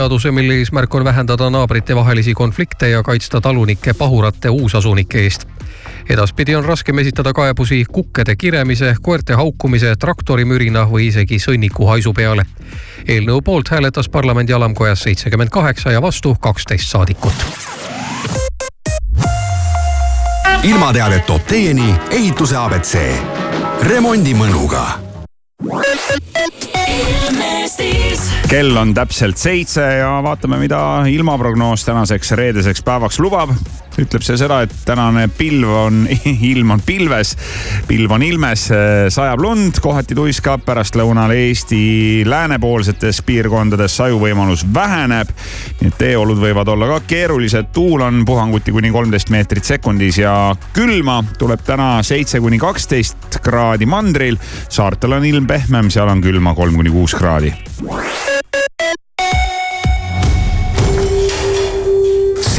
seaduse, mille eesmärk on vähendada naabritevahelisi konflikte ja kaitsta talunike pahurate uusasunike eest. edaspidi on raskem esitada kaebusi kukkede kiremise, koerte haukumise, traktorimürina või isegi sõnniku haisu peale. eelnõu poolt hääletas parlamendi alamkojas seitsekümmend kaheksa ja vastu kaksteist saadikut. ilmateadet toob teieni ehituse abc remondimõnuga kell on täpselt seitse ja vaatame, mida ilmaprognoos tänaseks reedeseks päevaks lubab ütleb see seda, et tänane pilv on, ilm on pilves, pilv on ilmes, sajab lund, kohati tuiskab, pärastlõunal Eesti läänepoolsetes piirkondades sajuvõimalus väheneb. nii et teeolud võivad olla ka keerulised, tuul on puhanguti kuni kolmteist meetrit sekundis ja külma tuleb täna seitse kuni kaksteist kraadi mandril. saartel on ilm pehmem, seal on külma kolm kuni kuus kraadi.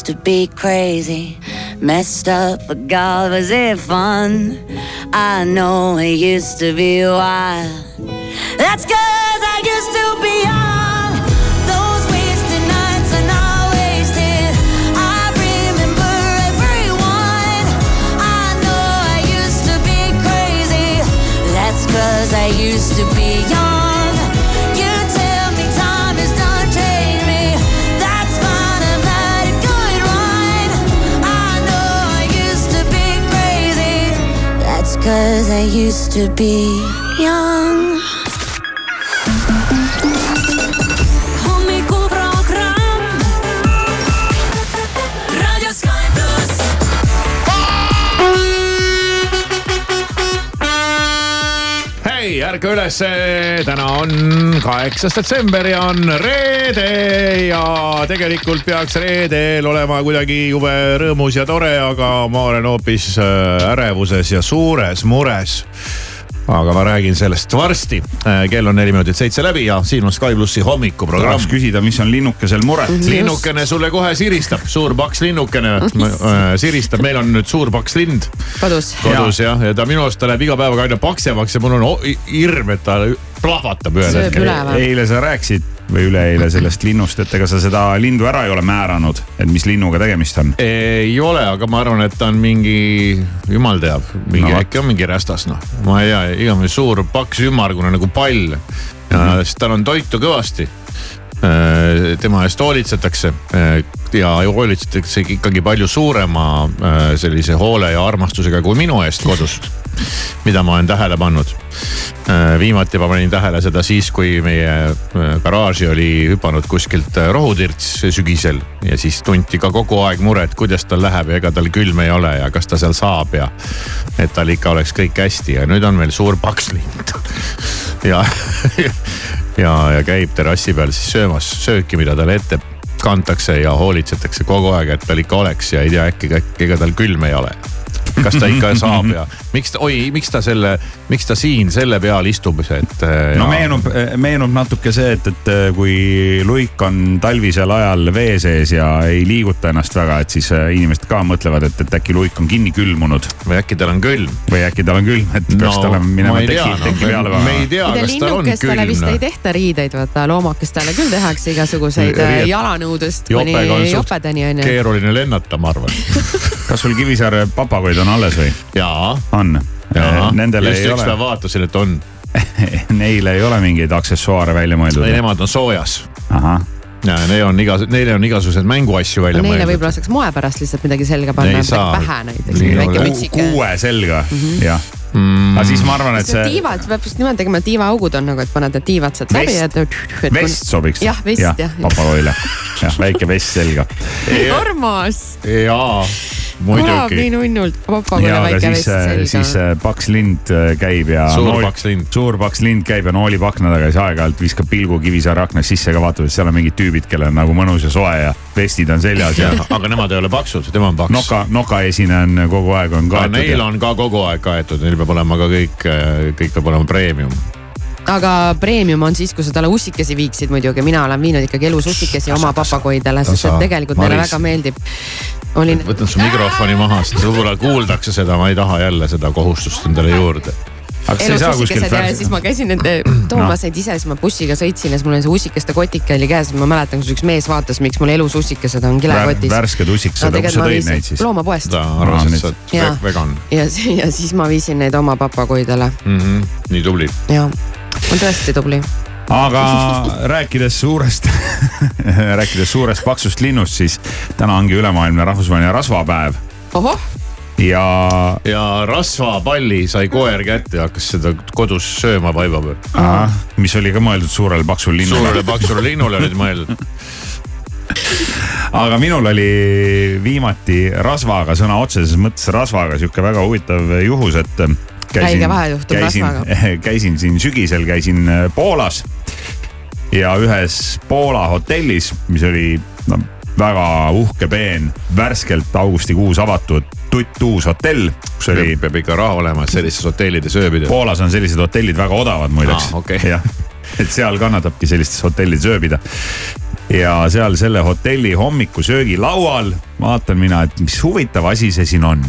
Used to be crazy, messed up, but God, was it fun? I know it used to be wild. That's cause I used to be young. Those wasted nights are not wasted. I remember everyone. I know I used to be crazy. That's cause I used to be young. Cause I used to be ärka üles, täna on kaheksas detsember ja on reede ja tegelikult peaks reedel olema kuidagi jube rõõmus ja tore, aga ma olen hoopis äh, ärevuses ja suures mures aga ma räägin sellest varsti. Äh, kell on neli minutit seitse läbi ja siin on Sky plussi hommikuprogramm. tahaks küsida, mis on linnukesel muret? linnukene sulle kohe siristab, suur paks linnukene äh, siristab, meil on nüüd suur paks lind kodus. kodus jah, ja ta minu arust ta läheb iga päevaga aina paksemaks ja mul on hirm, et ta plahvatab ühel hetkel. eile sa rääkisid või üleeile sellest linnust, et ega sa seda lindu ära ei ole määranud, et mis linnuga tegemist on? ei ole, aga ma arvan, et ta on mingi, jumal teab, mingi No äkki on mingi rästas noh, ma ei tea, igatahes suur paks ümmargune nagu pall ja mm. -hmm. siis tal on toitu kõvasti. tema eest hoolitsetakse äh, ja hoolitsetakse ikkagi palju suurema äh, sellise hoole ja armastusega kui minu eest kodus, mida ma olen tähele pannud. viimati ma panin tähele seda siis, kui meie äh, garaaži oli hüpanud kuskilt äh, rohutirts sügisel ja siis tunti ka kogu aeg muret, kuidas tal läheb ja ega tal külm ei ole ja kas ta seal saab ja et tal ikka oleks kõik hästi ja nüüd on meil suur paks lind ja, ja, ja käib terrassi peal siis söömas sööki, mida talle ette kantakse ja hoolitsetakse kogu aeg, et tal ikka oleks ja ei tea, äkki, äkki ega tal külm ei ole kas ta ikka saab ja miks ta, oi, miks ta selle, miks ta siin selle peal istub, et. no meenub, meenub natuke see, et, et kui luik on talvisel ajal vee sees ja ei liiguta ennast väga, et siis äh, inimesed ka mõtlevad, et, et äkki luik on kinni külmunud või äkki tal on külm. või äkki tal on külm, et peaks no, talle minema teki, teki no, peale me ei tea, kas tal on linnukestele vist ei külm. tehta riideid, vaata loomakestele küll tehakse igasuguseid äh, Riiet- jalanõudest kuni jopega on jopedani onju. keeruline lennata, ma arvan. kas sul Kivisaare papagoid on alles või? jaa. on? Nendele just ei ole vaatasin, et on. Neile ei ole mingeid aksessuaare välja mõeldud? ei, nemad on soojas. ahah ja neil on igas-, neile on igasuguseid mänguasju välja Neile mõeldud. võib-olla saaks moe pärast lihtsalt midagi selga panna, Ei midagi pähe näiteks, kuue selga mm, -hmm. jah mm. aga siis ma arvan, et see tiivad, peab just niimoodi tegema, tiivaaugud on nagu, et paned need tiivad sealt läbi ja Vest.. sobiks. jah, vest jah, jah.. papagoile, jah, väike vest selga. armas, jaa, kõlab nii nunnult, aga väike siis vest, siis selga. äh, paks lind äh, käib ja. Suur paks lind. suur paks lind käib ja noolib akna taga ja siis aeg-ajalt viskab pilgu Kivisaare aknast sisse ka vaatab, et seal on mingid tüübid, kellel on nagu mõnus ja soe ja vestid on seljas ja aga nemad ei ole paksud, tema on paks. noka, nokaesine on kogu aeg on kaetud. neil on ka kogu aeg kaetud, neil peab olema ka kõik, kõik peab olema premium. aga premium on siis, kui sa talle ussikesi viiksid muidugi, mina olen viinud ikkagi elus ussikesi oma papagoidele, sest et tegelikult neile väga meeldib. olin, võtan su mikrofoni maha, sest võib-olla kuuldakse seda, ma ei taha jälle seda kohustust endale juurde. ussikesed siis ma käisin nende toomas neid ise, siis ma bussiga sõitsin ja siis mul oli see ussikeste kotike oli käes, ma mäletan, kus üks mees vaatas, miks mul elus ussikesed on kilekotis. värsked ussiksed, aga kus sa tõid neid siis? loomapoest ta arvas, et sa oled ve- vegan ja, ja siis ma viisin neid oma papagoidele mm. -hmm. nii tubli. ja on tõesti tubli. Aga rääkides suurest, rääkides suurest paksust linnust, siis täna ongi ülemaailmne rahvusvaheline rasvapäev ja ja rasvapalli sai koer kätte ja hakkas seda kodus sööma vaiba peal. mis oli ka mõeldud suurele paksul linnule suurele. paksule linnule olid mõeldud. aga minul oli viimati rasvaga, sõna otseses mõttes rasvaga sihuke väga huvitav juhus, et käisin rasvaga. käisin siin sügisel, käisin Poolas ja ühes Poola hotellis, mis oli no, väga uhke, peen, värskelt augustikuus avatud tuttuus hotell, kus oli peab ikka raha olema, et sellistes hotellides ööbida. Poolas on sellised hotellid väga odavad muideks Aa, okei. jah, et seal kannatabki sellistes hotellides ööbida. ja seal selle hotelli hommikusöögi laual vaatan mina, et mis huvitav asi see siin on.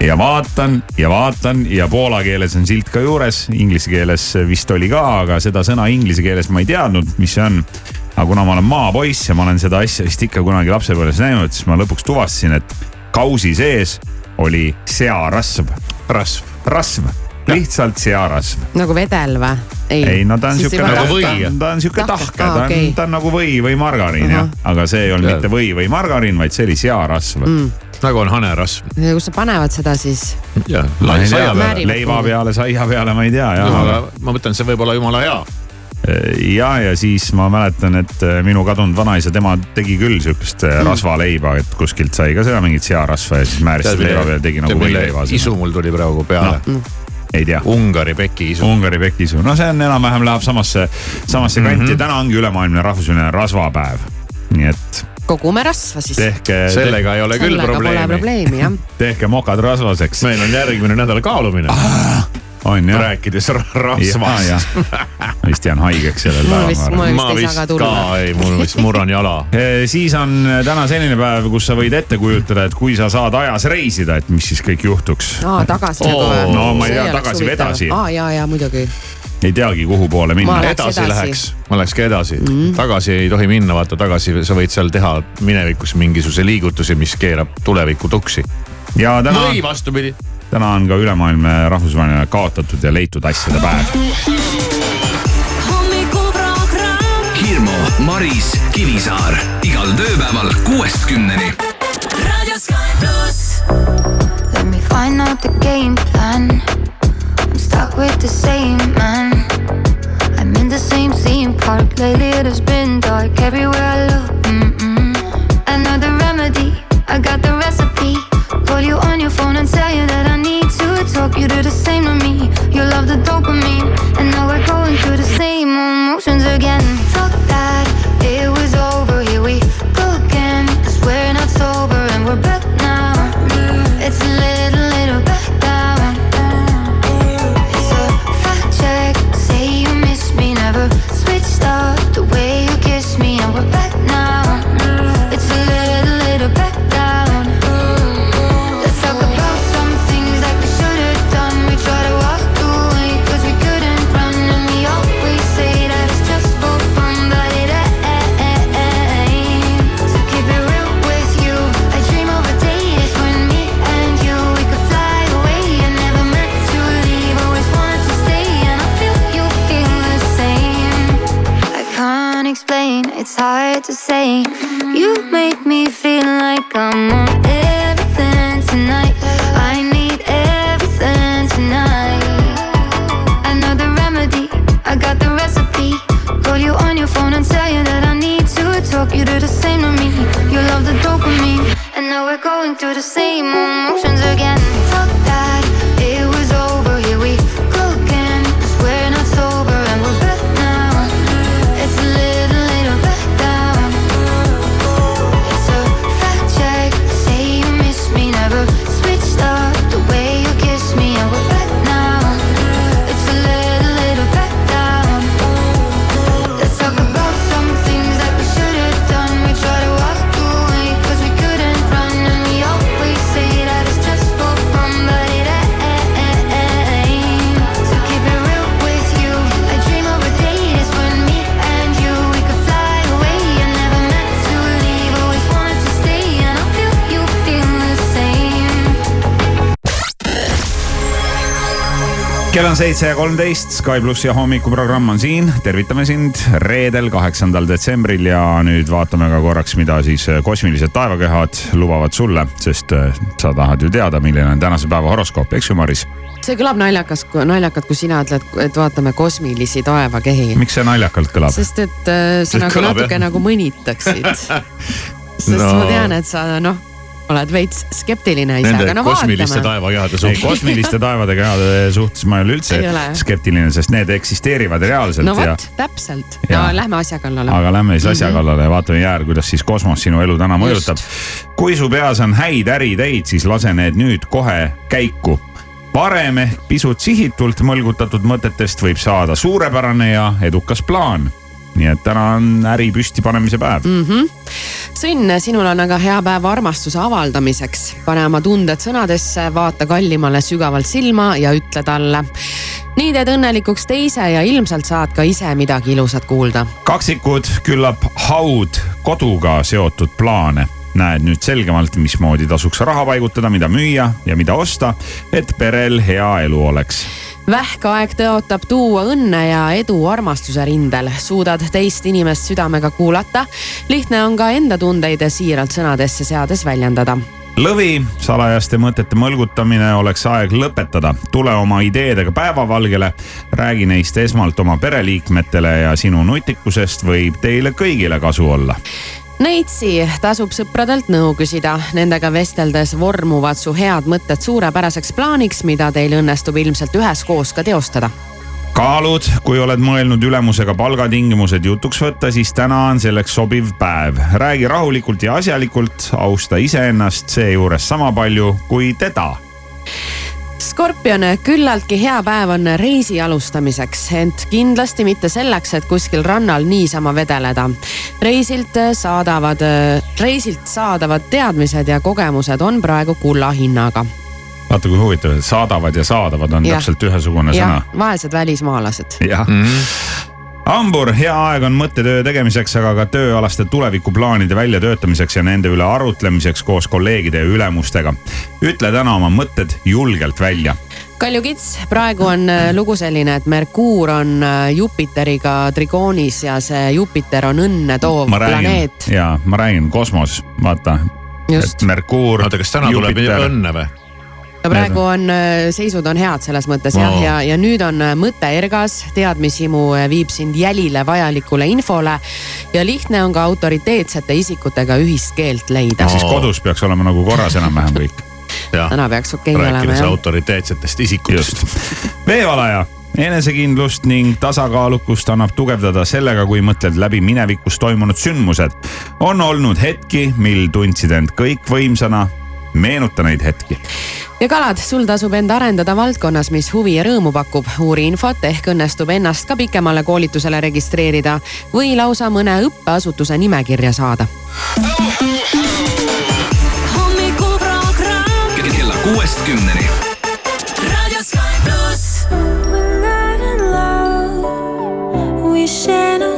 Ja vaatan ja vaatan ja poola keeles on silt ka juures, inglise keeles vist oli ka, aga seda sõna inglise keeles ma ei teadnud, mis see on aga kuna ma olen maapoiss ja ma olen seda asja vist ikka kunagi lapsepõlves näinud, siis ma lõpuks tuvastasin, et kausi sees oli searasv, rasv. rasv, lihtsalt searasv. nagu vedel või? ei no ta on siuke Nagu või, ta on, siuke Tahke. ta on okei., ta on nagu või või margariin jah, aga see ei olnud Tead. mitte või või margariin, vaid see oli searasv mm.. Nagu on hanerasv. kus sa panevad seda siis? leiva peale, saia peale ma ei tea jah, aga ma mõtlen, see võib olla jumala hea. ja, ja siis ma mäletan, et äh, minu kadunud vanaisa, tema tegi küll siukest mm. rasvaleiba, et kuskilt sai ka seda mingit searasva ja siis määris seda leiva peale, tegi nagu võileiva. isu mul tuli praegu peale no.. ei tea. Ungari pekiisu. Ungari pekisu, no see on enam-vähem läheb samasse, samasse kanti mm, -hmm. täna ongi ülemaailmne rahvusvaheline rasvapäev. nii et kogume rasva siis. tehke, sellega ei ole küll sellega pole probleemi. probleemi jah. tehke mokad rasvaseks. meil on järgmine nädal kaalumine, on jah? rääkides ra- rasvast. vist jään haigeks sellel päeval ma vist ei vist saa ka ei, mul vist murran jala. siis on täna selline päev, kus sa võid ette kujutada, et kui sa saad ajas reisida, et mis siis kõik juhtuks. aa, tagasi või? no ma ei tea, tagasi või edasi. aa, ja, ja muidugi. Ei teagi, kuhu poole minna edasi edasi. läheks, ma läheks ka edasi mm, -hmm. tagasi ei tohi minna, vaata tagasi sa võid seal teha minevikus mingisuguse liigutusi, mis keerab tulevikku tuksi. ja täna, või vastupidi. täna on ka ülemaailmne rahvusvaheline kaotatud ja leitud asjade päev. Hirmu, Maris, Kivisaar igal tööpäeval kuuest kümneni. Let me find out the game plan. Stuck with the same man. I'm in the same theme park. Lately it has been dark everywhere I look. Mm-mm. Another remedy. I got the recipe. Call you on your phone and tell you that I need to talk. You do the same to me. You love the dopamine, kell on seitse ja kolmteist, Sky plussi hommikuprogramm on siin, tervitame sind reedel, kaheksandal detsembril ja nüüd vaatame ka korraks, mida siis kosmilised taevakehad lubavad sulle, sest äh, sa tahad ju teada, milline on tänase päeva horoskoop, eks ju, Maris? see kõlab naljakas, naljakalt, kui sina ütled, et vaatame kosmilisi taevakehi. miks see naljakalt kõlab? sest et äh, sa nagu kõlab, natuke jah. nagu mõnitaksid. sest No. ma tean, et sa noh, oled veits skeptiline ise, aga no kosmiliste taevakehade suhtes. kosmiliste taevade kehade suhtes ma ei ole üldse Ei ole. skeptiline, sest need eksisteerivad reaalselt no ja vot, täpselt. no lähme asja kallale. aga lähme siis asja Mhm. kallale ja vaatame jääl, kuidas siis kosmos sinu elu täna mõjutab. kui su peas on häid äriideid, siis lase need nüüd kohe käiku. varem ehk pisut sihitult mõlgutatud mõtetest võib saada suurepärane ja edukas plaan. Nii et täna on äri püstipanemise päev mm.. Mhm. Sõnn, sinul on aga hea päev armastuse avaldamiseks. pane oma tunded sõnadesse, vaata kallimale sügavalt silma ja ütle talle. nii teed õnnelikuks teise ja ilmselt saad ka ise midagi ilusat kuulda. kaksikud, küllap haud koduga seotud plaane näed nüüd selgemalt, mismoodi tasuks raha paigutada, mida müüa ja mida osta, et perel hea elu oleks vähkaeg tõotab tuua õnne ja edu armastuse rindel, suudad teist inimest südamega kuulata. lihtne on ka enda tundeid siiralt sõnadesse seades väljendada lõvi, salajaste mõtete mõlgutamine oleks aeg lõpetada. tule oma ideedega päevavalgele, räägi neist esmalt oma pereliikmetele ja sinu nutikusest võib teile kõigile kasu olla. Neitsi tasub sõpradelt nõu küsida, nendega vesteldes vormuvad su head mõtted suurepäraseks plaaniks, mida teil õnnestub ilmselt üheskoos ka teostada. Kaalud, kui oled mõelnud ülemusega palgatingimused jutuks võtta, siis täna on selleks sobiv päev. räägi rahulikult ja asjalikult, austa iseennast seejuures sama palju kui teda Skorpion, küllaltki hea päev on reisi alustamiseks, ent kindlasti mitte selleks, et kuskil rannal niisama vedeleda. reisilt saadavad, reisilt saadavad teadmised ja kogemused on praegu kulla hinnaga. vaata kui huvitav, saadavad ja saadavad on Jah. täpselt ühesugune sõna jah, vaesed välismaalased. jah mm. -hmm. hambur, hea aeg on mõttetöö tegemiseks, aga ka tööalaste tulevikuplaanide väljatöötamiseks ja nende üle arutlemiseks koos kolleegide ja ülemustega. ütle täna oma mõtted julgelt välja. Kalju Kits, praegu on äh, lugu selline, et Merkuur on äh, Jupiteriga trigoonis ja see Jupiter on õnne toov räägin planeet. ja ma räägin kosmos, vaata. Just. Merkuur. oota, kas täna tuleb õnne või? Ja praegu on äh, seisud on head selles mõttes jah Oo. ja, ja nüüd on äh, mõte ergas, teadmishimu äh, viib sind jälile vajalikule infole ja lihtne on ka autoriteetsete isikutega ühist keelt leida. siis kodus peaks olema nagu korras enam-vähem kõik. täna peaks okei okay olema rääkides jah. autoriteetsetest isikutest. veevalaja, enesekindlust ning tasakaalukust annab tugevdada sellega, kui mõtled läbi minevikus toimunud sündmused. on olnud hetki, mil tundsid end kõikvõimsana. Meenuta neid hetki. ja kalad, sul tasub end arendada valdkonnas, mis huvi ja rõõmu pakub. uuri infot, ehk õnnestub ennast ka pikemale koolitusele registreerida või lausa mõne õppeasutuse nimekirja saada. hommikuprogramm kella kuuest kümneni. Raadio Sky pluss. We share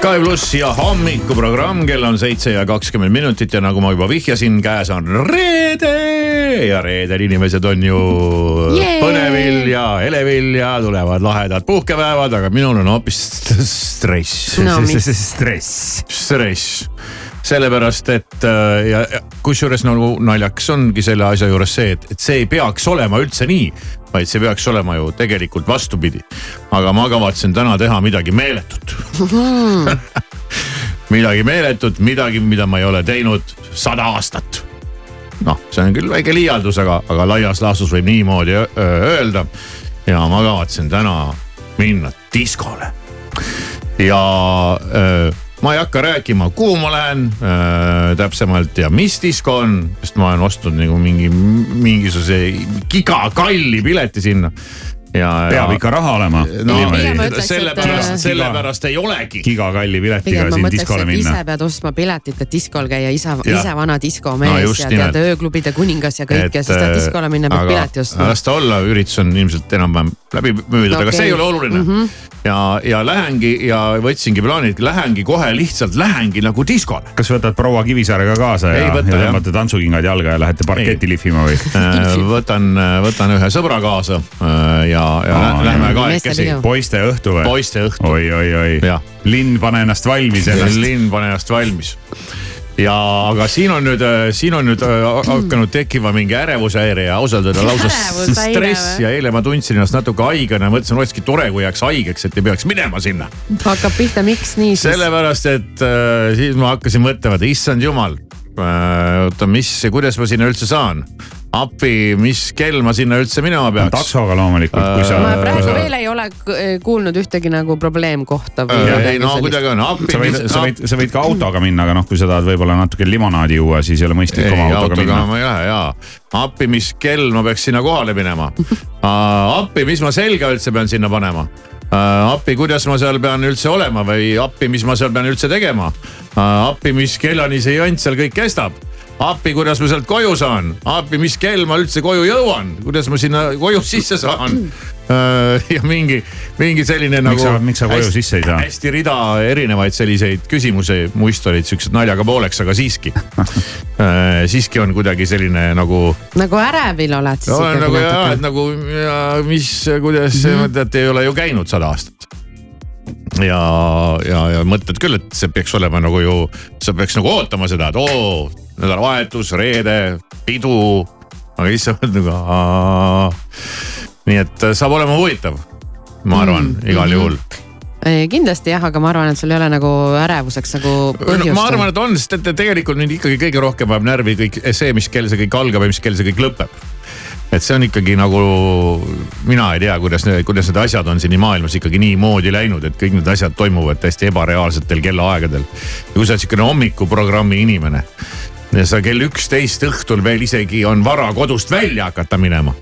Sky pluss ja hommikuprogramm, kell on seitse ja kakskümmend minutit ja nagu ma juba vihjasin, käes on reede ja reedel inimesed on ju Jee! põnevil ja elevil ja tulevad lahedad puhkepäevad, aga minul on hoopis stress No stress. stress, sellepärast et äh, ja ja kusjuures nagu naljakas ongi selle asja juures see, et, et see ei peaks olema üldse nii, vaid see peaks olema ju tegelikult vastupidi. aga ma kavatsen täna teha midagi meeletut. midagi meeletut, midagi, mida ma ei ole teinud sada aastat. noh, see on küll väike liialdus, aga, aga laias laastus võib niimoodi öö, öelda. ja ma kavatsen täna minna diskole ja öö, ma ei hakka rääkima, kuhu ma lähen öö, täpsemalt ja mis disko on, sest ma olen ostnud nagu mingi mingisuguse gigakalli pileti sinna. ja, peab ikka raha olema. no et, sellepärast, äh, sellepärast ei olegi. gigakalli piletiga siin mõtleks, diskole et minna ise. pead ostma piletit, et diskol käia, ise, Jah. ise vana diskomees No no, ja tead ööklubide kuningas ja kõik ja siis tahad diskole minna, pead pileti ostma. las ta olla, üritus on ilmselt enam-vähem läbi müüdud okay., aga see ei ole oluline mm. -hmm. ja, ja lähengi ja võtsingi plaani, et lähengi kohe lihtsalt lähengi nagu diskole. kas võtad proua Kivisaare ka kaasa Ei ja, võta, ja tõmbate tantsukingad jalga ja lähete parketti lihvima või? Äh, võtan, võtan ühe sõbra kaasa äh, ja, ja lä- lähme kahekesi poiste õhtu või? poiste õhtu. oi, oi, oi linn, pane ennast valmis ennast. linn pane ennast valmis ja, aga siin on nüüd, siin on nüüd äh, hakanud tekkima mingi ärevushäire ja ausalt öelda lausa stress ja eile ma tundsin ennast natuke haigena, mõtlesin, olekski tore, kui jääks haigeks, et ei peaks minema sinna. hakkab pihta, miks nii siis? sellepärast, et äh, siis ma hakkasin mõtlema, et issand jumal äh,, oota, mis, kuidas ma sinna üldse saan? appi, mis kell ma sinna üldse minema peaks? taksoga loomulikult, kui sa. ma Äh, praegu sa- veel ei ole k- kuulnud ühtegi nagu probleemkohta Äh, ei no sellist. kuidagi on, appi. sa võid, sa võid, sa võid ka autoga minna, aga noh, kui sa tahad võib-olla natuke limonaadi juua, siis ei ole mõistlik ei, oma autoga autoga minna. ma ei lähe jaa. appi, mis kell ma peaks sinna kohale minema? appi, mis ma selga üldse pean sinna panema? appi, kuidas ma seal pean üldse olema või appi, mis ma seal pean üldse tegema? appi, mis kellani see jant seal kõik kestab? appi, kuidas ma sealt koju saan? appi, mis kell ma üldse koju jõuan, kuidas ma sinna koju sisse saan? ja mingi, mingi selline nagu. Miks sa- miks sa koju sisse ei saa? hästi rida erinevaid selliseid küsimusi, muist olid siuksed naljaga pooleks, aga siiski siiski on kuidagi selline nagu. nagu ärevil oled siis olen ikkagi nagu ja, et nagu ja mis, kuidas mm. -hmm. et ei ole ju käinud sada aastat. ja, ja, ja mõtled küll, et see peaks olema nagu ju, sa peaks nagu ootama seda, et oo, nädalavahetus, reede, pidu. aga siis sa oled nagu aa. nii et äh, saab olema huvitav, ma arvan mm, igal juhul kindlasti jah, aga ma arvan, et sul ei ole nagu ärevuseks nagu no, põhjust. ma arvan, et on, sest et tegelikult mind ikkagi kõige rohkem ajab närvi kõik see, mis kell see kõik algab ja mis kell see kõik lõpeb. et see on ikkagi nagu, mina ei tea, kuidas, kuidas need asjad on siin maailmas ikkagi niimoodi läinud, et kõik need asjad toimuvad täiesti ebareaalsetel kellaaegadel. ja kui sa oled sihukene hommikuprogrammi inimene sa kell üksteist õhtul veel isegi on vara kodust välja hakata minema,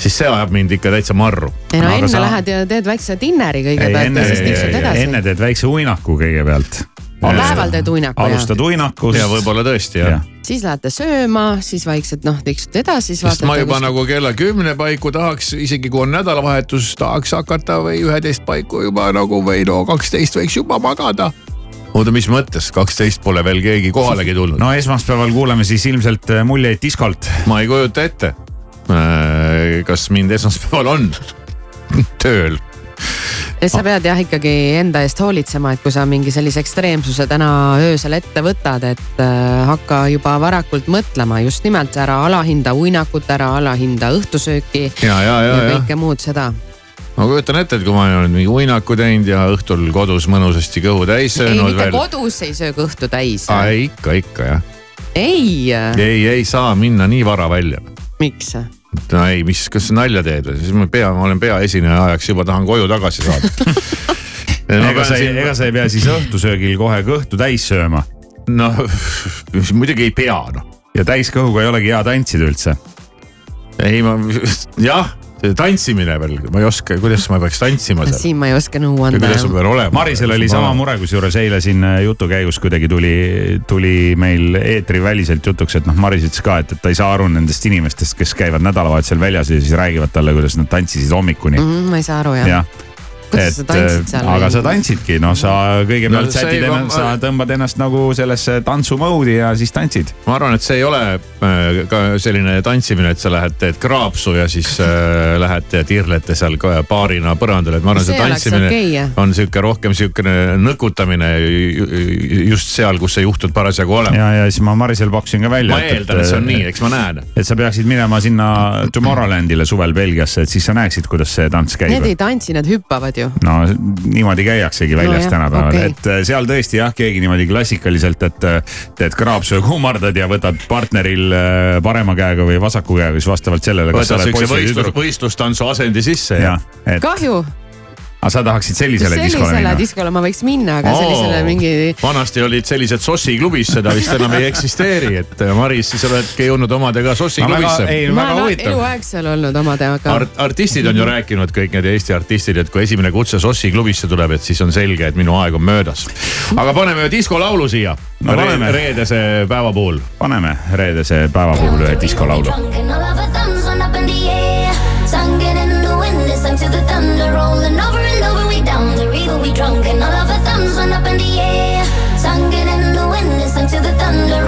siis see ajab mind ikka täitsa marru. ei no Aga enne sa- lähed ja teed väikse dinneri ei, kõigepealt enne ja siis tiksud, edasi. enne teed väikse uinaku kõigepealt. päeval teed uinaku ja alustad uinakust. ja võib-olla tõesti jah ja.. siis lähete sööma, siis vaikselt noh, tiksud edasi, siis sest ma vaatate juba kus- nagu kella kümne paiku tahaks, isegi kui on nädalavahetus, tahaks hakata või üheteist paiku juba nagu või no kaksteist võiks juba magada. oota, mis mõttes, kaksteist pole veel keegi kohalegi tulnud no.? no esmaspäeval kuuleme siis ilmselt äh, muljeid diskolt. ma ei kujuta ette. kas mind esmaspäeval on tööl? et sa pead jah ikkagi enda eest hoolitsema, et kui sa mingi sellise ekstreemsuse täna öösel ette võtad, et äh, hakka juba varakult mõtlema just nimelt ära alahinda uinakut, ära alahinda õhtusööki ja, ja, ja, ja ja kõike muud seda. Ma kujutan ette, et kui ma olen mingi uinaku teinud ja õhtul kodus mõnusasti kõhu täis ei, söönud mitte veel. kodus ei söö kõhtu täis. ikka, ikka jah. ei, ei, ei saa minna nii vara välja miks? no ei, mis, kas sa nalja teed või, siis ma pea, ma olen peaesineja ajaks juba tahan koju tagasi saada. ega sa ei, ega sa ei pea siis õhtusöögil kohe kõhtu täis sööma noh, muidugi ei pea noh. ja täiskõhuga ei olegi hea tantsida üldse. ei ma, jah, tantsimine veel, ma ei oska, kuidas ma peaks tantsima seal. siin ma ei oska nõu ja anda kuidas ma. pean olema. Marisel oli sama mure, kusjuures eile siin äh, jutu käigus kuidagi tuli, tuli meil eetriväliselt jutuks, et noh, Maris ütles ka, et, et ta ei saa aru nendest inimestest, kes käivad nädalavahetusel väljas ja siis räägivad talle, kuidas nad tantsisid hommikuni Mm, ma ei saa aru jah. jah, kuidas sa tantsid seal? aga sa tantsidki, noh, sa kõigepealt No sätid ei- ennast, sa tõmbad ennast nagu sellesse tantsumoodi ja siis tantsid. ma arvan, et see ei ole äh, ka selline tantsimine, et sa lähed, teed kraapsu ja siis äh, lähed ja tirlete seal paarina põrandal, et ma arvan, see See tantsimine jah. on sihuke rohkem sihukene nõkutamine ju- ju- just seal, kus sa juhtud parasjagu olema. ja, ja siis ma Marisel pakkusin ka välja. ma eeldan, et see on nii, eks ma näen. et sa peaksid minema sinna Tomorrowlandile suvel Belgiasse, et siis sa näeksid, kuidas see tants käib. Need ei tantsi, nad hüppavad ju. no niimoodi käiaksegi väljas no, tänapäeval okay., et äh, seal tõesti jah, keegi niimoodi klassikaliselt, et äh, teed kraapsu ja kummardad ja võtad partneril äh, parema käega või vasaku käega, siis vastavalt sellele, võtad siukse võistlustantsu asendi sisse ja. jah, et kahju, aga sa tahaksid sellisele diskole sellisele minna? diskole ma võiks minna, aga sellisele mingi vanasti olid sellised Sossi klubis, seda vist enam ei eksisteeri, et äh, Maris, siis oledki jõudnud omadega Sossi Ma väga- klubisse. ei, ma väga olen huvitav. eluaeg seal olnud omadega Art, artistid on ju rääkinud, kõik need Eesti artistid, et kui esimene kutse Sossi klubisse tuleb, et siis on selge, et minu aeg on möödas. aga paneme ühe diskolaulu siia No paneme. Re. reedese päeva puhul. paneme reedese päeva puhul ühe diskolaulu. Up in the wind, sung to the thunder, rolling over drunk, and all of our thumbs went up in the air. Sung it in the wind, it sung to the thunder,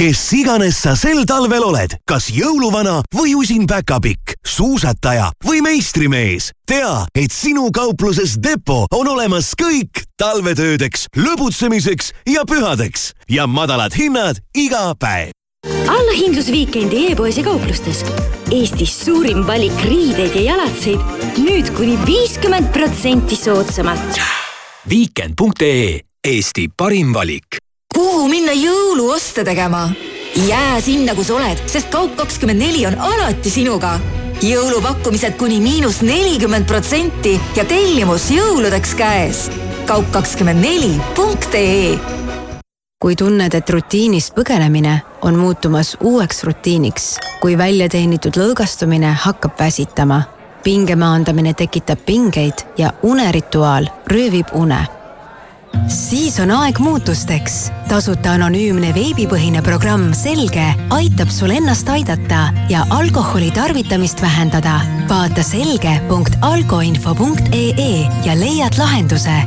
kes iganes sa sel talvel oled, kas jõuluvana või usin päkapikk, suusataja või meistrimees, tea, et sinu kaupluses Depo on olemas kõik talvetöödeks, lõbutsemiseks ja pühadeks ja madalad hinnad iga päev. allahindlusviikendi e-poes ja kauplustes. Eestis suurim valik riideid ja jalatseid nüüd kuni viiskümmend protsenti soodsamalt. Weekend.ee Eesti parim valik kuhu minna jõuluoste tegema? jää sinna, kus oled, sest Kaup24 on alati sinuga. jõulupakkumised kuni miinus nelikümmend protsenti ja tellimus jõuludeks käes. kaup24.ee kui tunned, et rutiinist põgenemine on muutumas uueks rutiiniks, kui väljateenitud lõõgastumine hakkab väsitama, pinge maandamine tekitab pingeid ja unerituaal röövib une siis on aeg muutusteks. tasuta anonüümne veebipõhine programm Selge aitab sul ennast aidata ja alkoholi tarvitamist vähendada. vaata selge.alkoinfo.ee ja leiad lahenduse.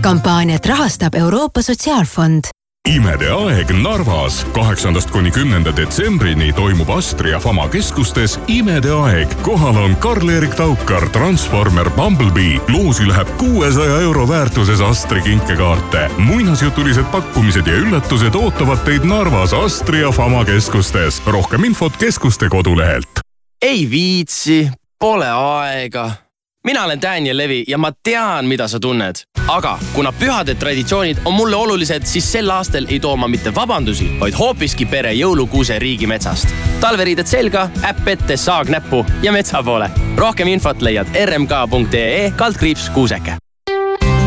kampaaniat rahastab Euroopa Sotsiaalfond imede aeg Narvas. kaheksandast kuni kümnenda detsembrini toimub Astria Fama keskustes imede aeg. kohal on Karl-Erik Taukar, Transformer Bumblebee. loosi läheb kuuesaja euro väärtuses Astri kinkekaarte. muinasjutulised pakkumised ja üllatused ootavad teid Narvas Astria Fama keskustes. rohkem infot keskuste kodulehelt. ei viitsi, pole aega mina olen Daniel Levi ja ma tean, mida sa tunned. aga kuna pühade traditsioonid on mulle olulised, siis sel aastal ei too ma mitte vabandusi, vaid hoopiski pere jõulukuuse riigimetsast. talveriided selga, äpp ette, saag näppu ja metsa poole. rohkem infot leiad rmk.ee kaldkriips kuuseke.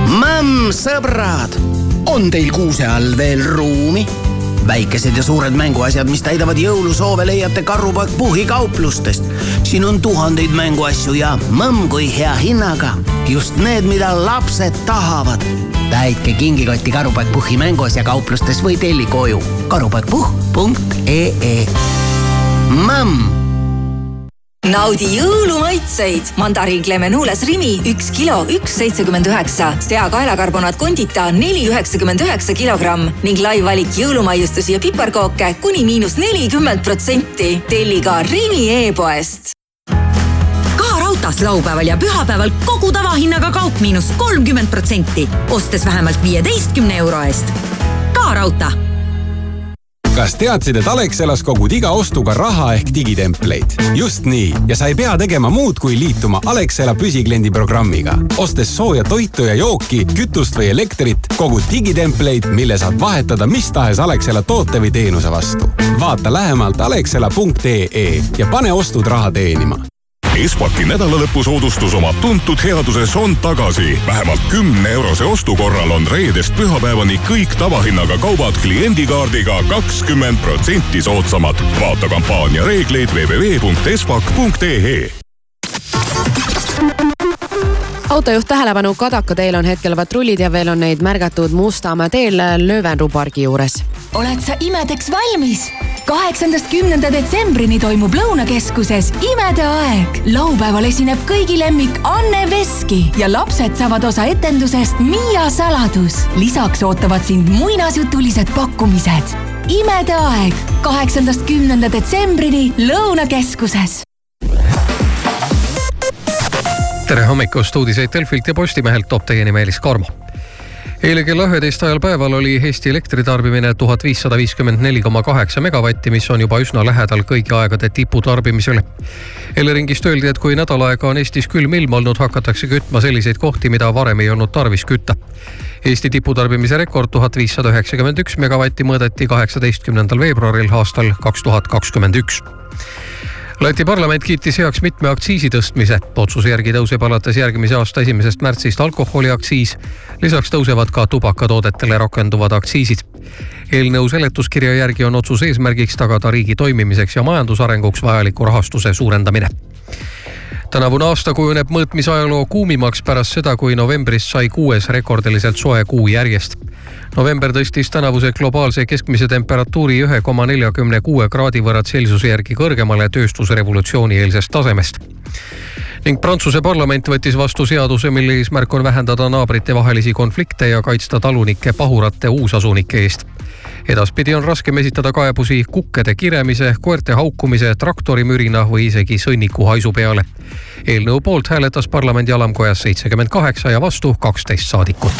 mõmm, sõbrad, on teil kuuse all veel ruumi? Väikesed ja suured mänguasjad, mis täidavad jõulusoove, leiate Karupoeg Puhhi kauplustest. siin on tuhandeid mänguasju ja mõmm kui hea hinnaga. just need, mida lapsed tahavad. täitke kingikotti Karupoeg Puhhi mänguasja kauplustes või telli koju karupoegpuhh.ee. mõmm naudi jõulumaitseid. mandariin Clemenules Rimi üks kilo, üks seitsekümmend üheksa. seakaelakarbonaat Condita neli üheksakümmend üheksa kilogramm ning lai valik jõulumaiustusi ja piparkooke kuni miinus nelikümmend protsenti. telli ka Rimi e-poest raudtees laupäeval ja pühapäeval kogu tavahinnaga kaup miinus kolmkümmend protsenti, ostes vähemalt viieteistkümne euro eest. ka raudtee kas teadsid, et Alexelas kogud iga ostuga raha ehk digitempleid? just nii ja sa ei pea tegema muud, kui liituma Alexela püsikliendi programmiga. ostes sooja toitu ja jooki, kütust või elektrit, kogud digitempleid, mille saad vahetada mis tahes Alexela toote või teenuse vastu. vaata lähemalt alexela.ee ja pane ostud raha teenima Espaki nädalalõpusoodustus oma tuntud headuses on tagasi. vähemalt kümne eurose ostu korral on reedest pühapäevani kõik tavahinnaga kaubad kliendikaardiga kakskümmend protsenti soodsamad. vaata kampaania reegleid www.espak.ee autojuht tähelepanu, Kadaka teel on hetkel patrullid ja veel on neid märgatud Mustamäe teel Löövenru pargi juures. oled sa imedeks valmis? kaheksandast kümnenda detsembrini toimub Lõunakeskuses Imede aeg. laupäeval esineb kõigi lemmik Anne Veski ja lapsed saavad osa etendusest Miia saladus. lisaks ootavad sind muinasjutulised pakkumised. imede aeg kaheksandast kümnenda detsembrini Lõunakeskuses tere hommikust, uudiseid Delfilt ja Postimehelt toob teieni Meelis Karmo eile kella üheteist ajal päeval oli Eesti elektritarbimine tuhat viissada viiskümmend neli koma kaheksa megavatti, mis on juba üsna lähedal kõigi aegade tiputarbimisele. Eleringist öeldi, et kui nädal aega on Eestis külm ilm olnud, hakatakse kütma selliseid kohti, mida varem ei olnud tarvis kütta. Eesti tiputarbimise rekord tuhat viissada üheksakümmend üks megavatti mõõdeti kaheksateistkümnendal veebruaril aastal kaks tuhat kakskümmend üks Läti parlament kiitis heaks mitme aktsiisi tõstmise. otsuse järgi tõuseb alates järgmise aasta esimesest märtsist alkoholiaktsiis. lisaks tõusevad ka tubakatoodetele rakenduvad aktsiisid. eelnõu seletuskirja järgi on otsuse eesmärgiks tagada riigi toimimiseks ja majandusarenguks vajaliku rahastuse suurendamine tänavune aasta kujuneb mõõtmisajaloo kuumimaks pärast seda, kui novembrist sai kuues rekordiliselt soe kuu järjest. november tõstis tänavuse globaalse keskmise temperatuuri ühe koma neljakümne kuue kraadi võrra Celsiuse järgi kõrgemale tööstusrevolutsiooni eelsest tasemest ning Prantsuse parlament võttis vastu seaduse, mille eesmärk on vähendada naabrite vahelisi konflikte ja kaitsta talunikke pahurate uusasunike eest edaspidi on raskem esitada kaebusi kukkede kiremise, koerte haukumise, traktorimürina või isegi sõnniku haisu peale. eelnõu poolt hääletas parlamendi alamkojas seitsekümmend kaheksa ja vastu kaksteist saadikut.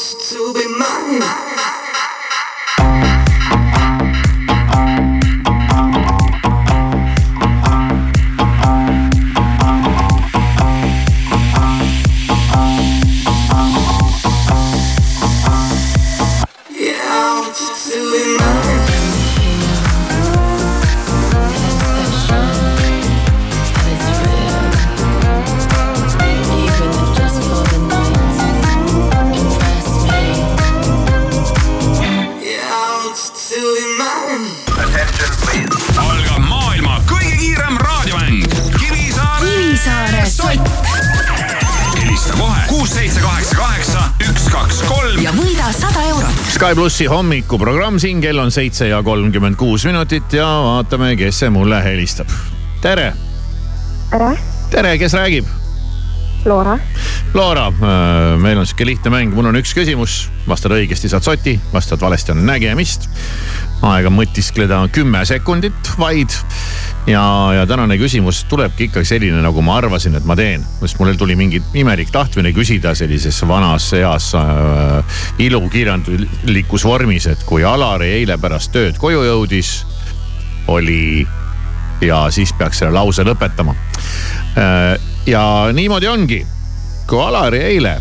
To be mine. Sky plussi hommikuprogramm siin, kell on seitse ja kolmkümmend kuus minutit ja vaatame, kes see mulle helistab. tere, tere, tere, kes räägib? Loora. Loora, meil on sihuke lihtne mäng, mul on üks küsimus, vastad õigesti, saad soti, vastad valesti, on nägemist. aega mõtiskleda on kümme sekundit vaid. ja, ja tänane küsimus tulebki ikkagi selline, nagu ma arvasin, et ma teen, sest mul tuli mingi imelik tahtmine küsida sellises vanas heas äh, ilukirjanduslikus vormis, et kui Alari eile pärast tööd koju jõudis, oli ja siis peaks selle lause lõpetama. ja niimoodi ongi, kui Alari eile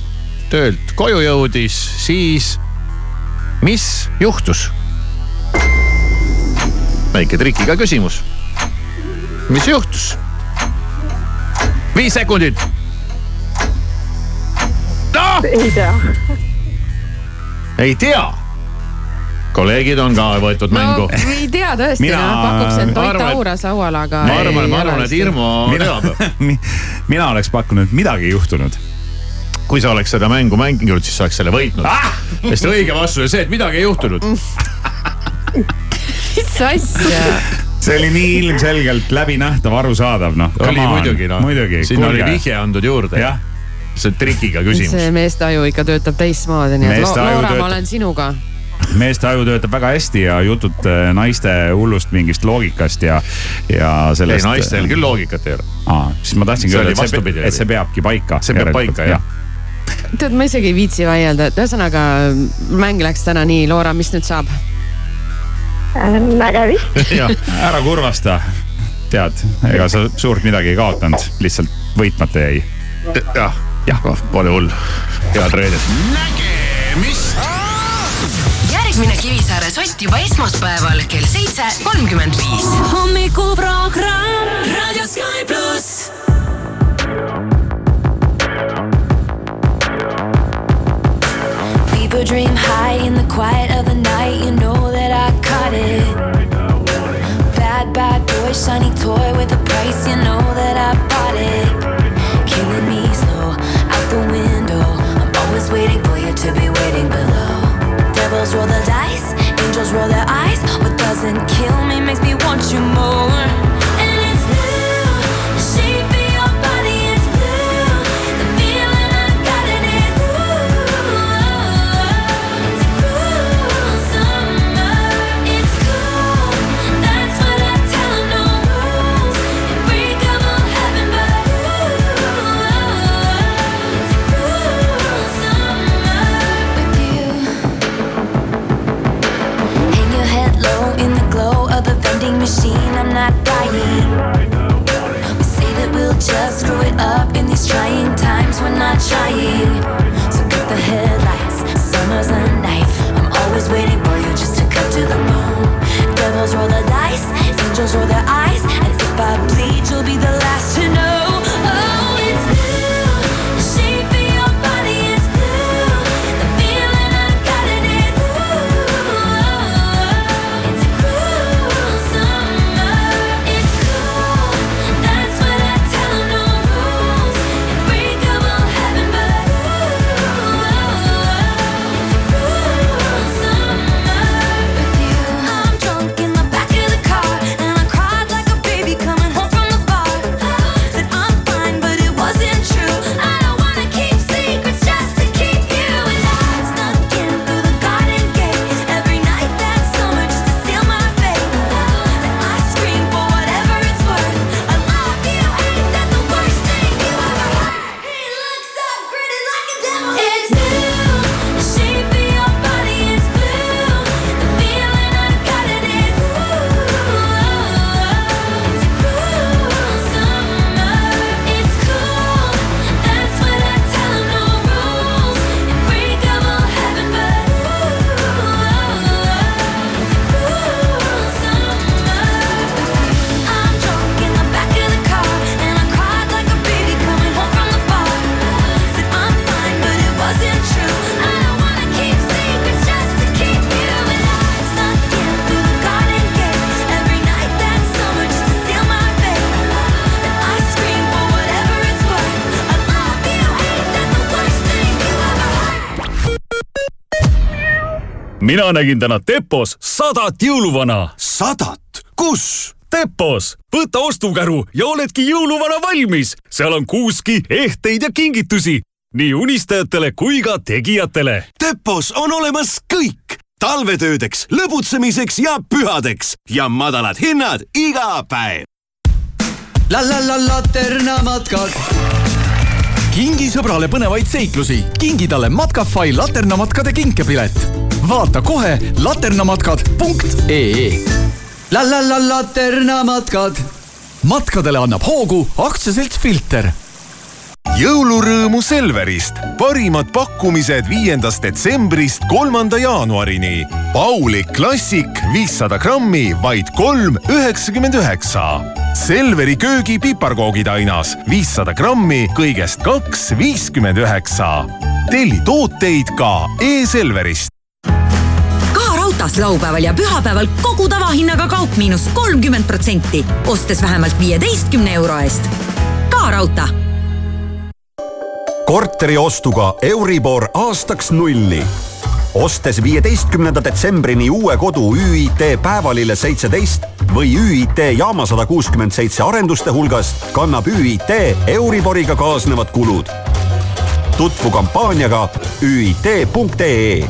töölt koju jõudis, siis mis juhtus? väike trikiga küsimus. Mis juhtus? viis sekundit. ei tea. ei tea. kolleegid on ka võetud mängu no,. ei tea tõesti Mina- no,, pakub see ma toit et- auras laual, aga. ma arvan, ma arvan, et Irmo teab. mina oleks pakkunud, et midagi ei juhtunud. kui sa oleks seda mängu mänginud, siis sa oleks selle võitnud ah!. sest õige vastus oli see, et midagi ei juhtunud. mis asja? See oli nii ilmselgelt läbinähtav, arusaadav, noh. oli muidugi noh, muidugi. sinna oli vihje antud juurde. jah, see trikiga küsimus. see meeste aju ikka töötab teistmoodi, nii et Loora, töötab- ma olen sinuga. meeste aju töötab väga hästi ja jutud äh, naiste hullust mingist loogikast ja, ja ei, sellest. naistel küll loogikat ei ole. aa, siis ma tahtsingi öelda, et see, et see peabki paika. See peab paika, jah.. tead, ma isegi ei viitsi vaielda, et ühesõnaga mäng läks täna nii, Loora, mis nüüd saab? Nägemist. ära kurvasta, tead, ega sa suurt midagi ei kaotanud, lihtsalt võitmata jäi. jah, jah, pole hull, head reedet. nägemist. järgmine Kivisaare sott juba esmaspäeval kell seitse kolmkümmend viis. hommikuprogramm Raadio Sky pluss. People dream high in the quiet of the night. You know Caught it. Bad, bad boy, shiny toy with a price. You know that I bought it. Killing me slow out the window. I'm always waiting for you to be waiting below. Devils roll the dice, angels roll their eyes. What doesn't kill me makes me want you more. Mina nägin täna Tepos sadat jõuluvana. sadat? kus? Tepos, võta ostukäru ja oledki jõuluvana valmis. seal on kuuski, ehteid ja kingitusi nii unistajatele kui ka tegijatele. Tepos on olemas kõik talvetöödeks, lõbutsemiseks ja pühadeks ja madalad hinnad iga päev. la la la Laterna matkad kingi sõbrale põnevaid seiklusi, kingi talle Matkafai laternamatkade kinkepilet. vaata kohe laternamatkad.ee. la la la Laterna matkad. matkadele annab hoogu aktsiaselts Filter jõulurõõmu Selverist. parimad pakkumised viiendast detsembrist kolmanda jaanuarini. Paulik Klassik viissada grammi, vaid kolm üheksakümmend üheksa. Selveri köögi piparkoogitainas viissada grammi, kõigest kaks viiskümmend üheksa. telli tooteid ka e-Selverist. raudtees laupäeval ja pühapäeval kogu tavahinnaga kaup miinus kolmkümmend protsenti, ostes vähemalt viieteistkümne euro eest. ka raudtee korteri ostuga Euribor aastaks nulli. ostes viieteistkümnenda detsembrini uue kodu ÜIT Päevalille seitseteist või ÜIT Jaama sada kuuskümmend seitse arenduste hulgast, kannab ÜIT Euriboriga kaasnevad kulud. tutvu kampaaniaga üit.ee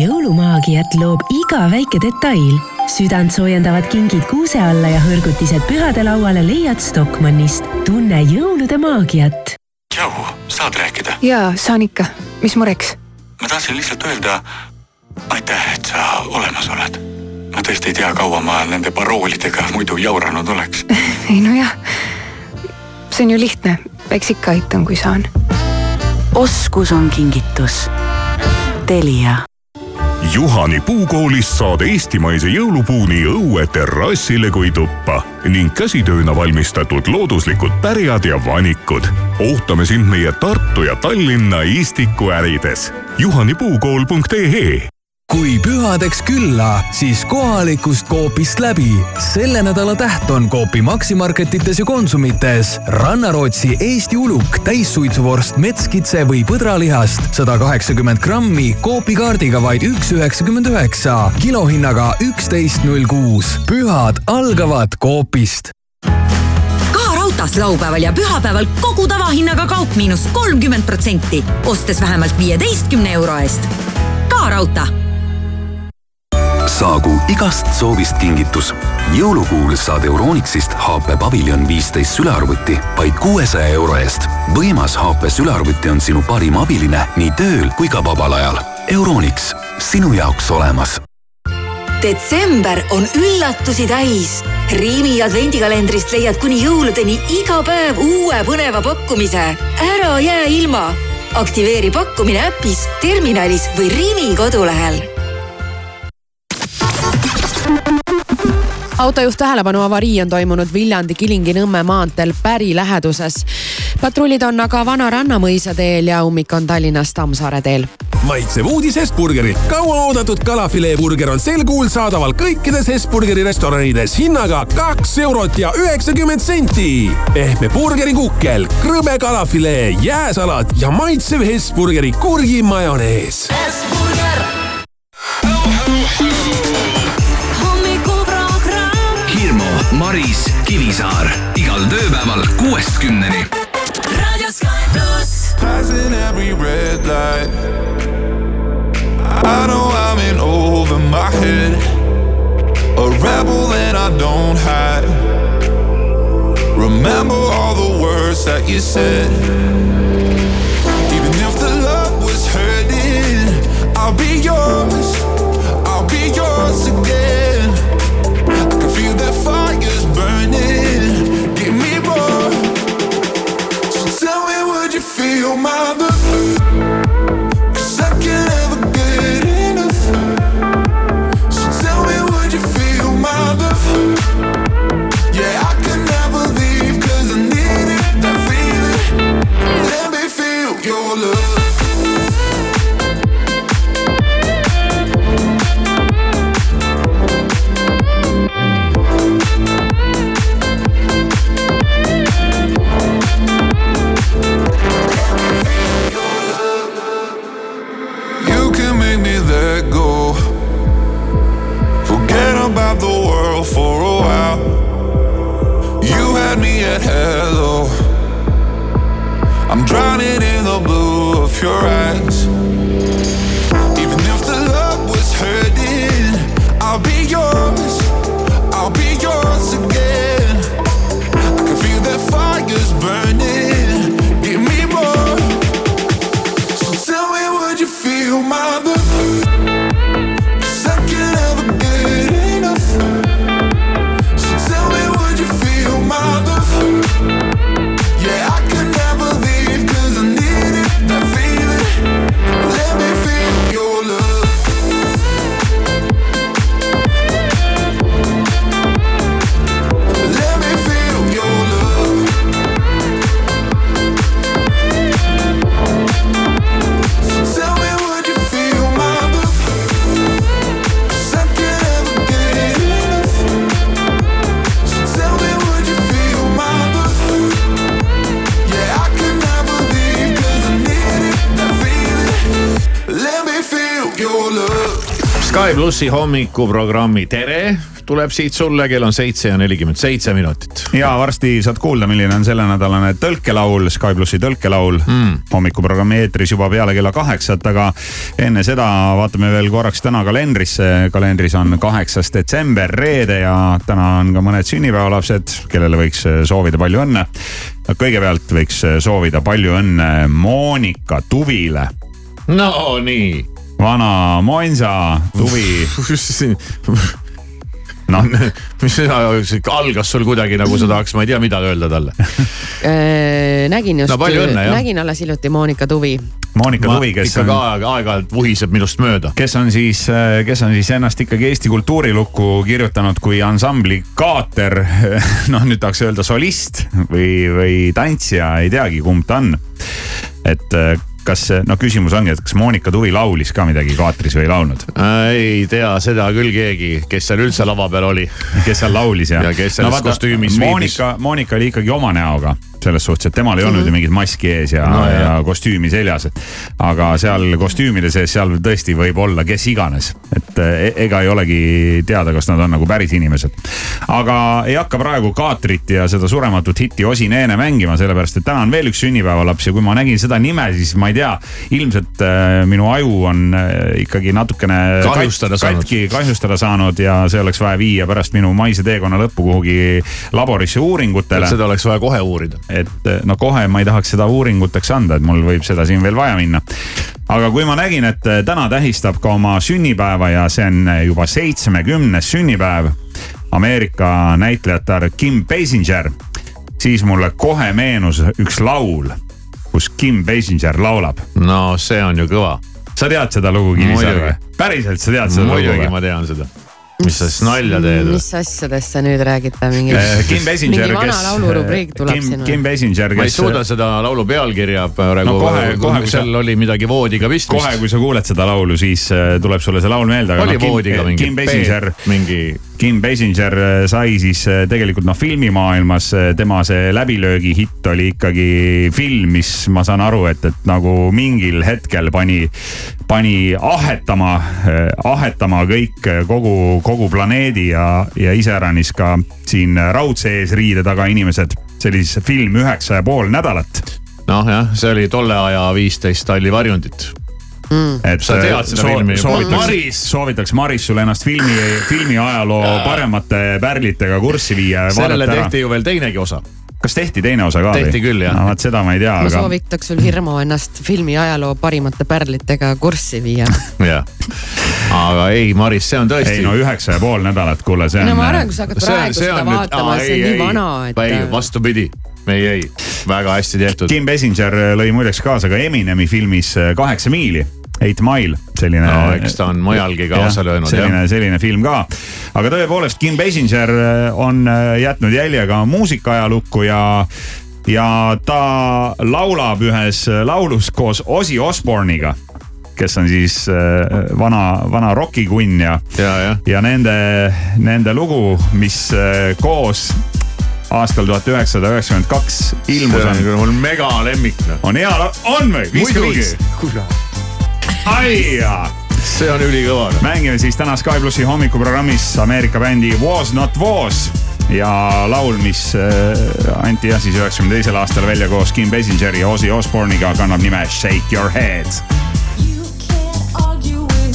jõulumaagiat loob iga väike detail. südant soojendavad kingid kuuse alla ja hõrgutised pühadelauale leiad Stockmannist. tunne jõulude maagiat. Tšau, saad rääkida? jaa, saan ikka. mis mureks? ma tahtsin lihtsalt öelda aitäh, et sa olemas oled. ma tõesti ei tea, kaua ma nende paroolidega muidu jauranud oleks. ei nojah, see on ju lihtne, eks ikka aitan, kui saan. oskus on kingitus. Telia Juhani puukoolist saad eestimaise jõulupuu nii õue terrassile kui tuppa ning käsitööna valmistatud looduslikud pärjad ja vanikud. ootame sind meie Tartu ja Tallinna Istiku ärides. juhanipuukool.ee kui pühadeks külla, siis kohalikust Coopist läbi. selle nädala täht on Coopi Maximarketites ja Konsumites rannarootsi Eesti uluk, täissuitsuvorst metskitse või põdralihast sada kaheksakümmend grammi Coopi kaardiga vaid üks üheksakümmend üheksa, kilohinnaga üksteist null kuus. pühad algavad Coopist raudtees laupäeval ja pühapäeval kogu tavahinnaga kaup miinus kolmkümmend protsenti, ostes vähemalt viieteistkümne euro eest. ka raudtee saagu igast soovist kingitus. jõulukuul saad Euronixist HP Pavilion viisteist sülearvuti vaid kuuesaja euro eest. võimas HP sülearvuti on sinu parim abiline nii tööl kui ka vabal ajal. Euronix, sinu jaoks olemas detsember on üllatusi täis. Riimi advendikalendrist leiad kuni jõuludeni iga päev uue põneva pakkumise. ära jää ilma. aktiveeri pakkumine äpis, terminalis või Riimi kodulehel autojuht tähelepanu, avarii on toimunud Viljandi-Kilingi-Nõmme maanteel Päri läheduses. patrullid on aga Vana Rannamõisa teel ja ummik on Tallinnas Tammsaare teel. maitsev uudis Hesburgerilt. kauaoodatud kalafileeburger on sel kuul saadaval kõikides Hesburgeri restoranides hinnaga kaks eurot ja üheksakümmend senti. pehme burgerikukkel, krõbe kalafilee, jääsalat ja maitsev Hesburgeri kurgimajonees. Hirmu, Maris, Kivisaar igal tööpäeval kuuest kümneni. Radio Sky pluss. Passing every red light. I know I'm in over my head. A rebel that I don't hide. Remember all the words that you said. Even if the love was hurting, I'll be yours. I'll be yours again. Burning. Give me more. So tell me, would you feel my love? Hello. I'm drowning in the blue of your eyes. Plussi hommikuprogrammi Tere tuleb siit sulle, kell on seitse ja nelikümmend seitse minutit. ja varsti saad kuulda, milline on sellenädalane tõlkelaul, Sky plussi tõlkelaul mm. hommikuprogrammi eetris juba peale kella kaheksat, aga enne seda vaatame veel korraks täna kalendrisse. kalendris on kaheksas detsember, reede ja täna on ka mõned sünnipäevalapsed, kellele võiks soovida palju õnne. kõigepealt võiks soovida palju õnne Monika Tuvile. no nii. Vana Monsa Tuvi noh, mis see algas sul kuidagi nagu sa tahaks, ma ei tea, mida öelda talle. Äh, nägin just No nägin alles hiljuti Monika Tuvi. Monika Tuvi, kes on aeg-ajalt vuhiseb minust mööda. kes on siis, kes on siis ennast ikkagi Eesti kultuurilukku kirjutanud kui ansambli Kaater. noh, nüüd tahaks öelda solist või, või tantsija, ei teagi, kumb ta on. et eh, kas, no küsimus ongi, et kas Monika Tuvi laulis ka midagi Kaatris või ei laulnud? ei tea seda küll keegi, kes seal üldse lava peal oli. kes seal laulis ja, ja kes selles no, kostüümis viibis. Monika, Monika oli ikkagi oma näoga selles suhtes, et temal ei olnud ju mingit maski ees ja No jah. ja kostüümi seljas. aga seal kostüümide sees, seal tõesti võib olla kes iganes, et e- ega ei olegi teada, kas nad on nagu päris inimesed. aga ei hakka praegu Kaatrit ja seda surematut hitti Osi Neene mängima, sellepärast et täna on veel üks sünnipäevalaps ja kui ma nägin seda nime, siis ma ei tea, ilmselt äh, minu aju on äh, ikkagi natukene Kahjustada saanud. katki kahjustada saanud ja see oleks vaja viia pärast minu maise teekonna lõppu kuhugi laborisse uuringutele. seda oleks vaja kohe uurida. et no kohe ma ei tahaks seda uuringuteks anda, et mul võib seda siin veel vaja minna. aga kui ma nägin, et täna tähistab ka oma sünnipäeva ja see on juba seitsmekümnes sünnipäev Ameerika näitlejatar Kim Basinger, siis mulle kohe meenus üks laul, kus Kim Basinger laulab. no see on ju kõva. sa tead seda lugu, Kivisaar või Muidugi.? päriselt sa tead seda lugu muidugi ma tean seda. Mis sa siis nalja teed või? mis asjadest sa nüüd räägite, mingi Eh, Kim Basinger, mingi vana kes. laulurubriik tuleb Kim, siin Kim Basinger, ma ei kes. suuda seda laulu pealkirja praegu No kohe- kohe, kui sa- seal oli midagi voodiga pistmist. kohe, kui sa kuuled seda laulu, siis äh, tuleb sulle see laul meelde. oli voodiga mingi Kim Basinger, mingi Kim Basinger äh, sai siis äh, tegelikult noh, filmimaailmas äh, tema see läbilöögihitt oli ikkagi film, mis ma saan aru, et, et nagu mingil hetkel pani, pani ahetama, ahetama kõik, kogu, kogu planeedi ja, ja iseäranis ka siin raudse eesriide taga inimesed. see oli siis film üheksa ja pool nädalat noh jah, see oli tolle aja viisteist talli varjundit. et Sa tead seda filmi? soovitaks Maris!, soovitaks Maris sulle ennast filmi, filmi ajaloo paremate pärlitega kurssi viia ja sellele tehti. ju veel teinegi osa. Kas tehti teine osa ka Tehti küll, jah. no vot seda ma ei tea, ma aga soovitaks sul Hirmu ennast filmi ajaloo parimate pärlitega kurssi viia. jah, aga ei, Maris, see on tõesti. ei no üheksa ja pool nädalat, kuule, see on. no ma arvan, kui sa hakkad praegu seda vaatama, see on nii vana, et. ei, vastupidi, ei, ei, väga hästi tehtud. Kim Basinger lõi muideks kaasa ka Eminemi filmis äh, Kaheksa miili. Eight Mile, selline. No eks ta on mujalgi kaasa löönud, selline, selline film ka. aga tõepoolest, Kim Basinger äh, on äh, jätnud jälje ka muusikaajalukku ja ja ta laulab ühes laulus koos Ozzy Osbourne'iga kes on siis äh, vana, vana rokikunn ja, ja, ja. ja nende, nende lugu, mis äh, koos aastal tuhat üheksasada üheksakümmend kaks ilmus see on mul megalemmik noh. on hea, on või? Muidugi. kõigis? aia, see on ülikõva. mängime siis täna Sky plussi hommikuprogrammis Ameerika bändi Was Not Was ja laul, mis äh, anti jah siis üheksakümne teisel aastal välja koos Kim Basingeri ja Ozzy Osbourne'iga, kannab nime Shake Your Head. argue with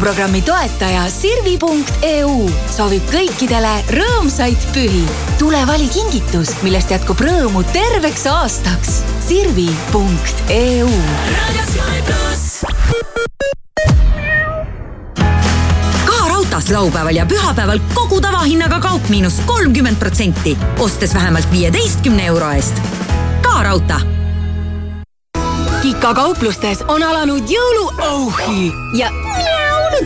hommikuprogrammi toetaja Sirvi.eu soovib kõikidele rõõmsaid pühi. tule vali kingitus, millest jätkub rõõmu terveks aastaks. Sirvi.eu ka raudtees laupäeval ja pühapäeval kogu tavahinnaga kaup miinus kolmkümmend protsenti, ostes vähemalt viieteistkümne euro eest. ka raudtee Kika kauplustes on alanud jõuluauhi ja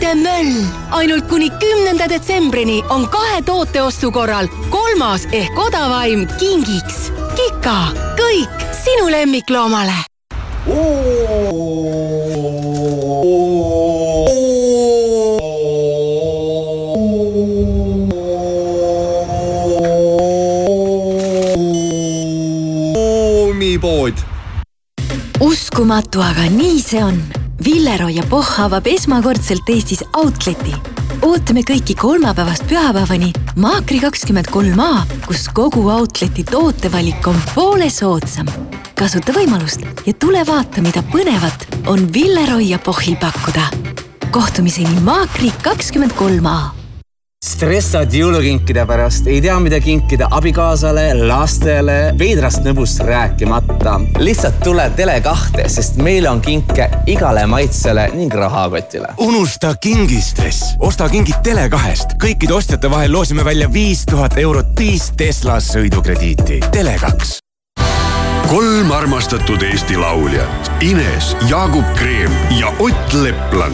möll. ainult kuni kümnenda detsembrini on kahe toote ostu korral kolmas ehk odavaim kingiks. Kika, kõik sinu lemmikloomale. pood. uskumatu, aga nii see on. Villero ja Pohh avab esmakordselt Eestis Outleti. ootame kõiki kolmapäevast pühapäevani Maakri kakskümmend kolm A, kus kogu Outleti tootevalik on poole soodsam. kasuta võimalust ja tule vaata, mida põnevat on Villero ja Pohhil pakkuda. kohtumiseni Maakri kakskümmend kolm A stressad jõulukinkide pärast, ei tea, mida kinkida abikaasale, lastele, veidrast nõbust rääkimata. lihtsalt tule Tele2-te, sest meil on kinke igale maitsele ning rahakotile. unusta kingistress, osta kingid Tele2-st. kõikide ostjate vahel loosime välja viis tuhat eurot viis Tesla sõidukrediiti. Tele2 kolm armastatud Eesti lauljat Ines, Jaagup Kreem ja Ott Leplan.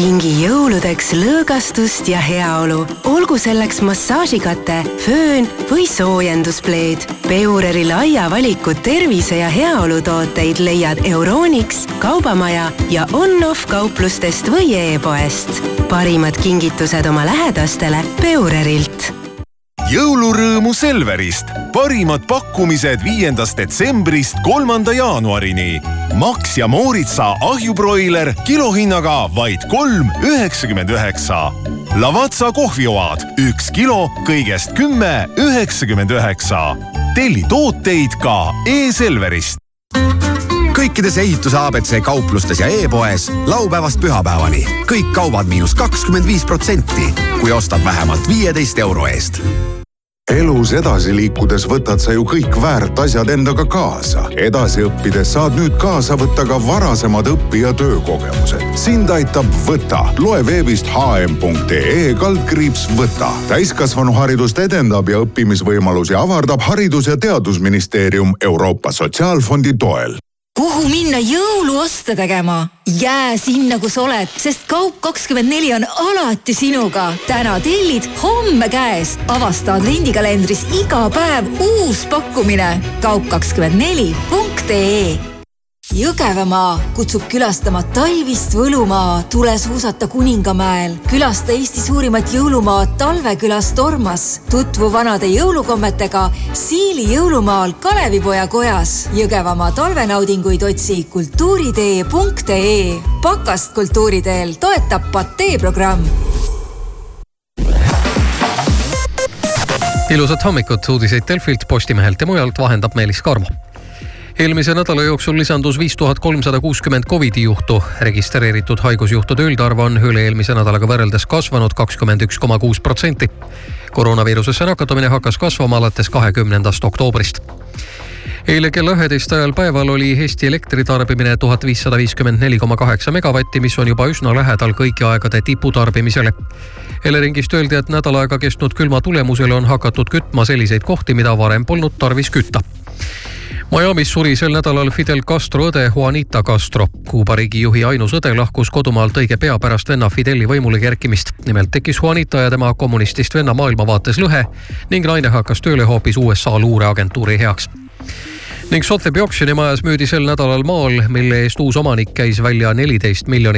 kingi jõuludeks lõõgastust ja heaolu, olgu selleks massaažikate, föön või soojenduspleed. Peureri laia valiku tervise ja heaolu tooteid leiad Euronix, Kaubamaja ja on-off kauplustest või e-poest. parimad kingitused oma lähedastele Peurerilt jõulurõõmu Selverist. parimad pakkumised viiendast detsembrist kolmanda jaanuarini. Max ja Mooritsa ahjubroiler kilohinnaga vaid kolm üheksakümmend üheksa. Lavazza kohvioad üks kilo kõigest kümme üheksakümmend üheksa. telli tooteid ka e-Selverist kõikides ehituse abc kauplustes ja e-poes laupäevast pühapäevani kõik kaubad miinus kakskümmend viis protsenti, kui ostad vähemalt viieteist euro eest elus edasi liikudes võtad sa ju kõik väärt asjad endaga kaasa. edasi õppides saad nüüd kaasa võtta ka varasemad õpi- ja töökogemused. sind aitab Võta. loe veebist hm.ee kaldkriips Võta. täiskasvanuharidust edendab ja õppimisvõimalusi avardab Haridus- ja Teadusministeerium Euroopa Sotsiaalfondi toel kuhu minna jõuluoste tegema? jää sinna, kus oled, sest Kaup24 on alati sinuga. täna tellid, homme käes. avasta advendikalendris iga päev uus pakkumine. kaup24.ee Jõgevamaa kutsub külastama talvist Võlumaa, tule suusata Kuningamäel. külasta Eesti suurimat jõulumaad Talvekülas Tormas. tutvu vanade jõulukommetega Siili jõulumaal Kalevipoja kojas. Jõgevamaa talvenaudinguid otsi kultuuritee.ee. pakast kultuuriteel toetab Patee programm ilusat hommikut, uudiseid Delfilt, Postimehelt ja mujalt vahendab Meelis Karmo eelmise nädala jooksul lisandus viis tuhat kolmsada kuuskümmend Covidi juhtu. registreeritud haigusjuhtude üldarv on üle-eelmise nädalaga võrreldes kasvanud kakskümmend üks koma kuus protsenti. koroonaviirusesse nakatumine hakkas kasvama alates kahekümnendast oktoobrist eile kella üheteist ajal päeval oli Eesti elektritarbimine tuhat viissada viiskümmend neli koma kaheksa megavatti, mis on juba üsna lähedal kõigi aegade tiputarbimisele. Eleringist öeldi, et nädal aega kestnud külma tulemusel on hakatud kütma selliseid kohti, mida varem polnud tarvis kütta Miami's suri sel nädalal Fidel Castro õde Juanita Castro. Kuuba riigijuhi ainus õde lahkus kodumaalt õige pea pärast venna Fideli võimule kerkimist. nimelt tekkis Juanita ja tema kommunistist venna maailmavaates lõhe ning naine hakkas tööle hoopis USA luureagentuuri heaks ning Sotheby oksjonimajas müüdi sel nädalal maal, mille eest uus omanik käis välja neliteist miljonit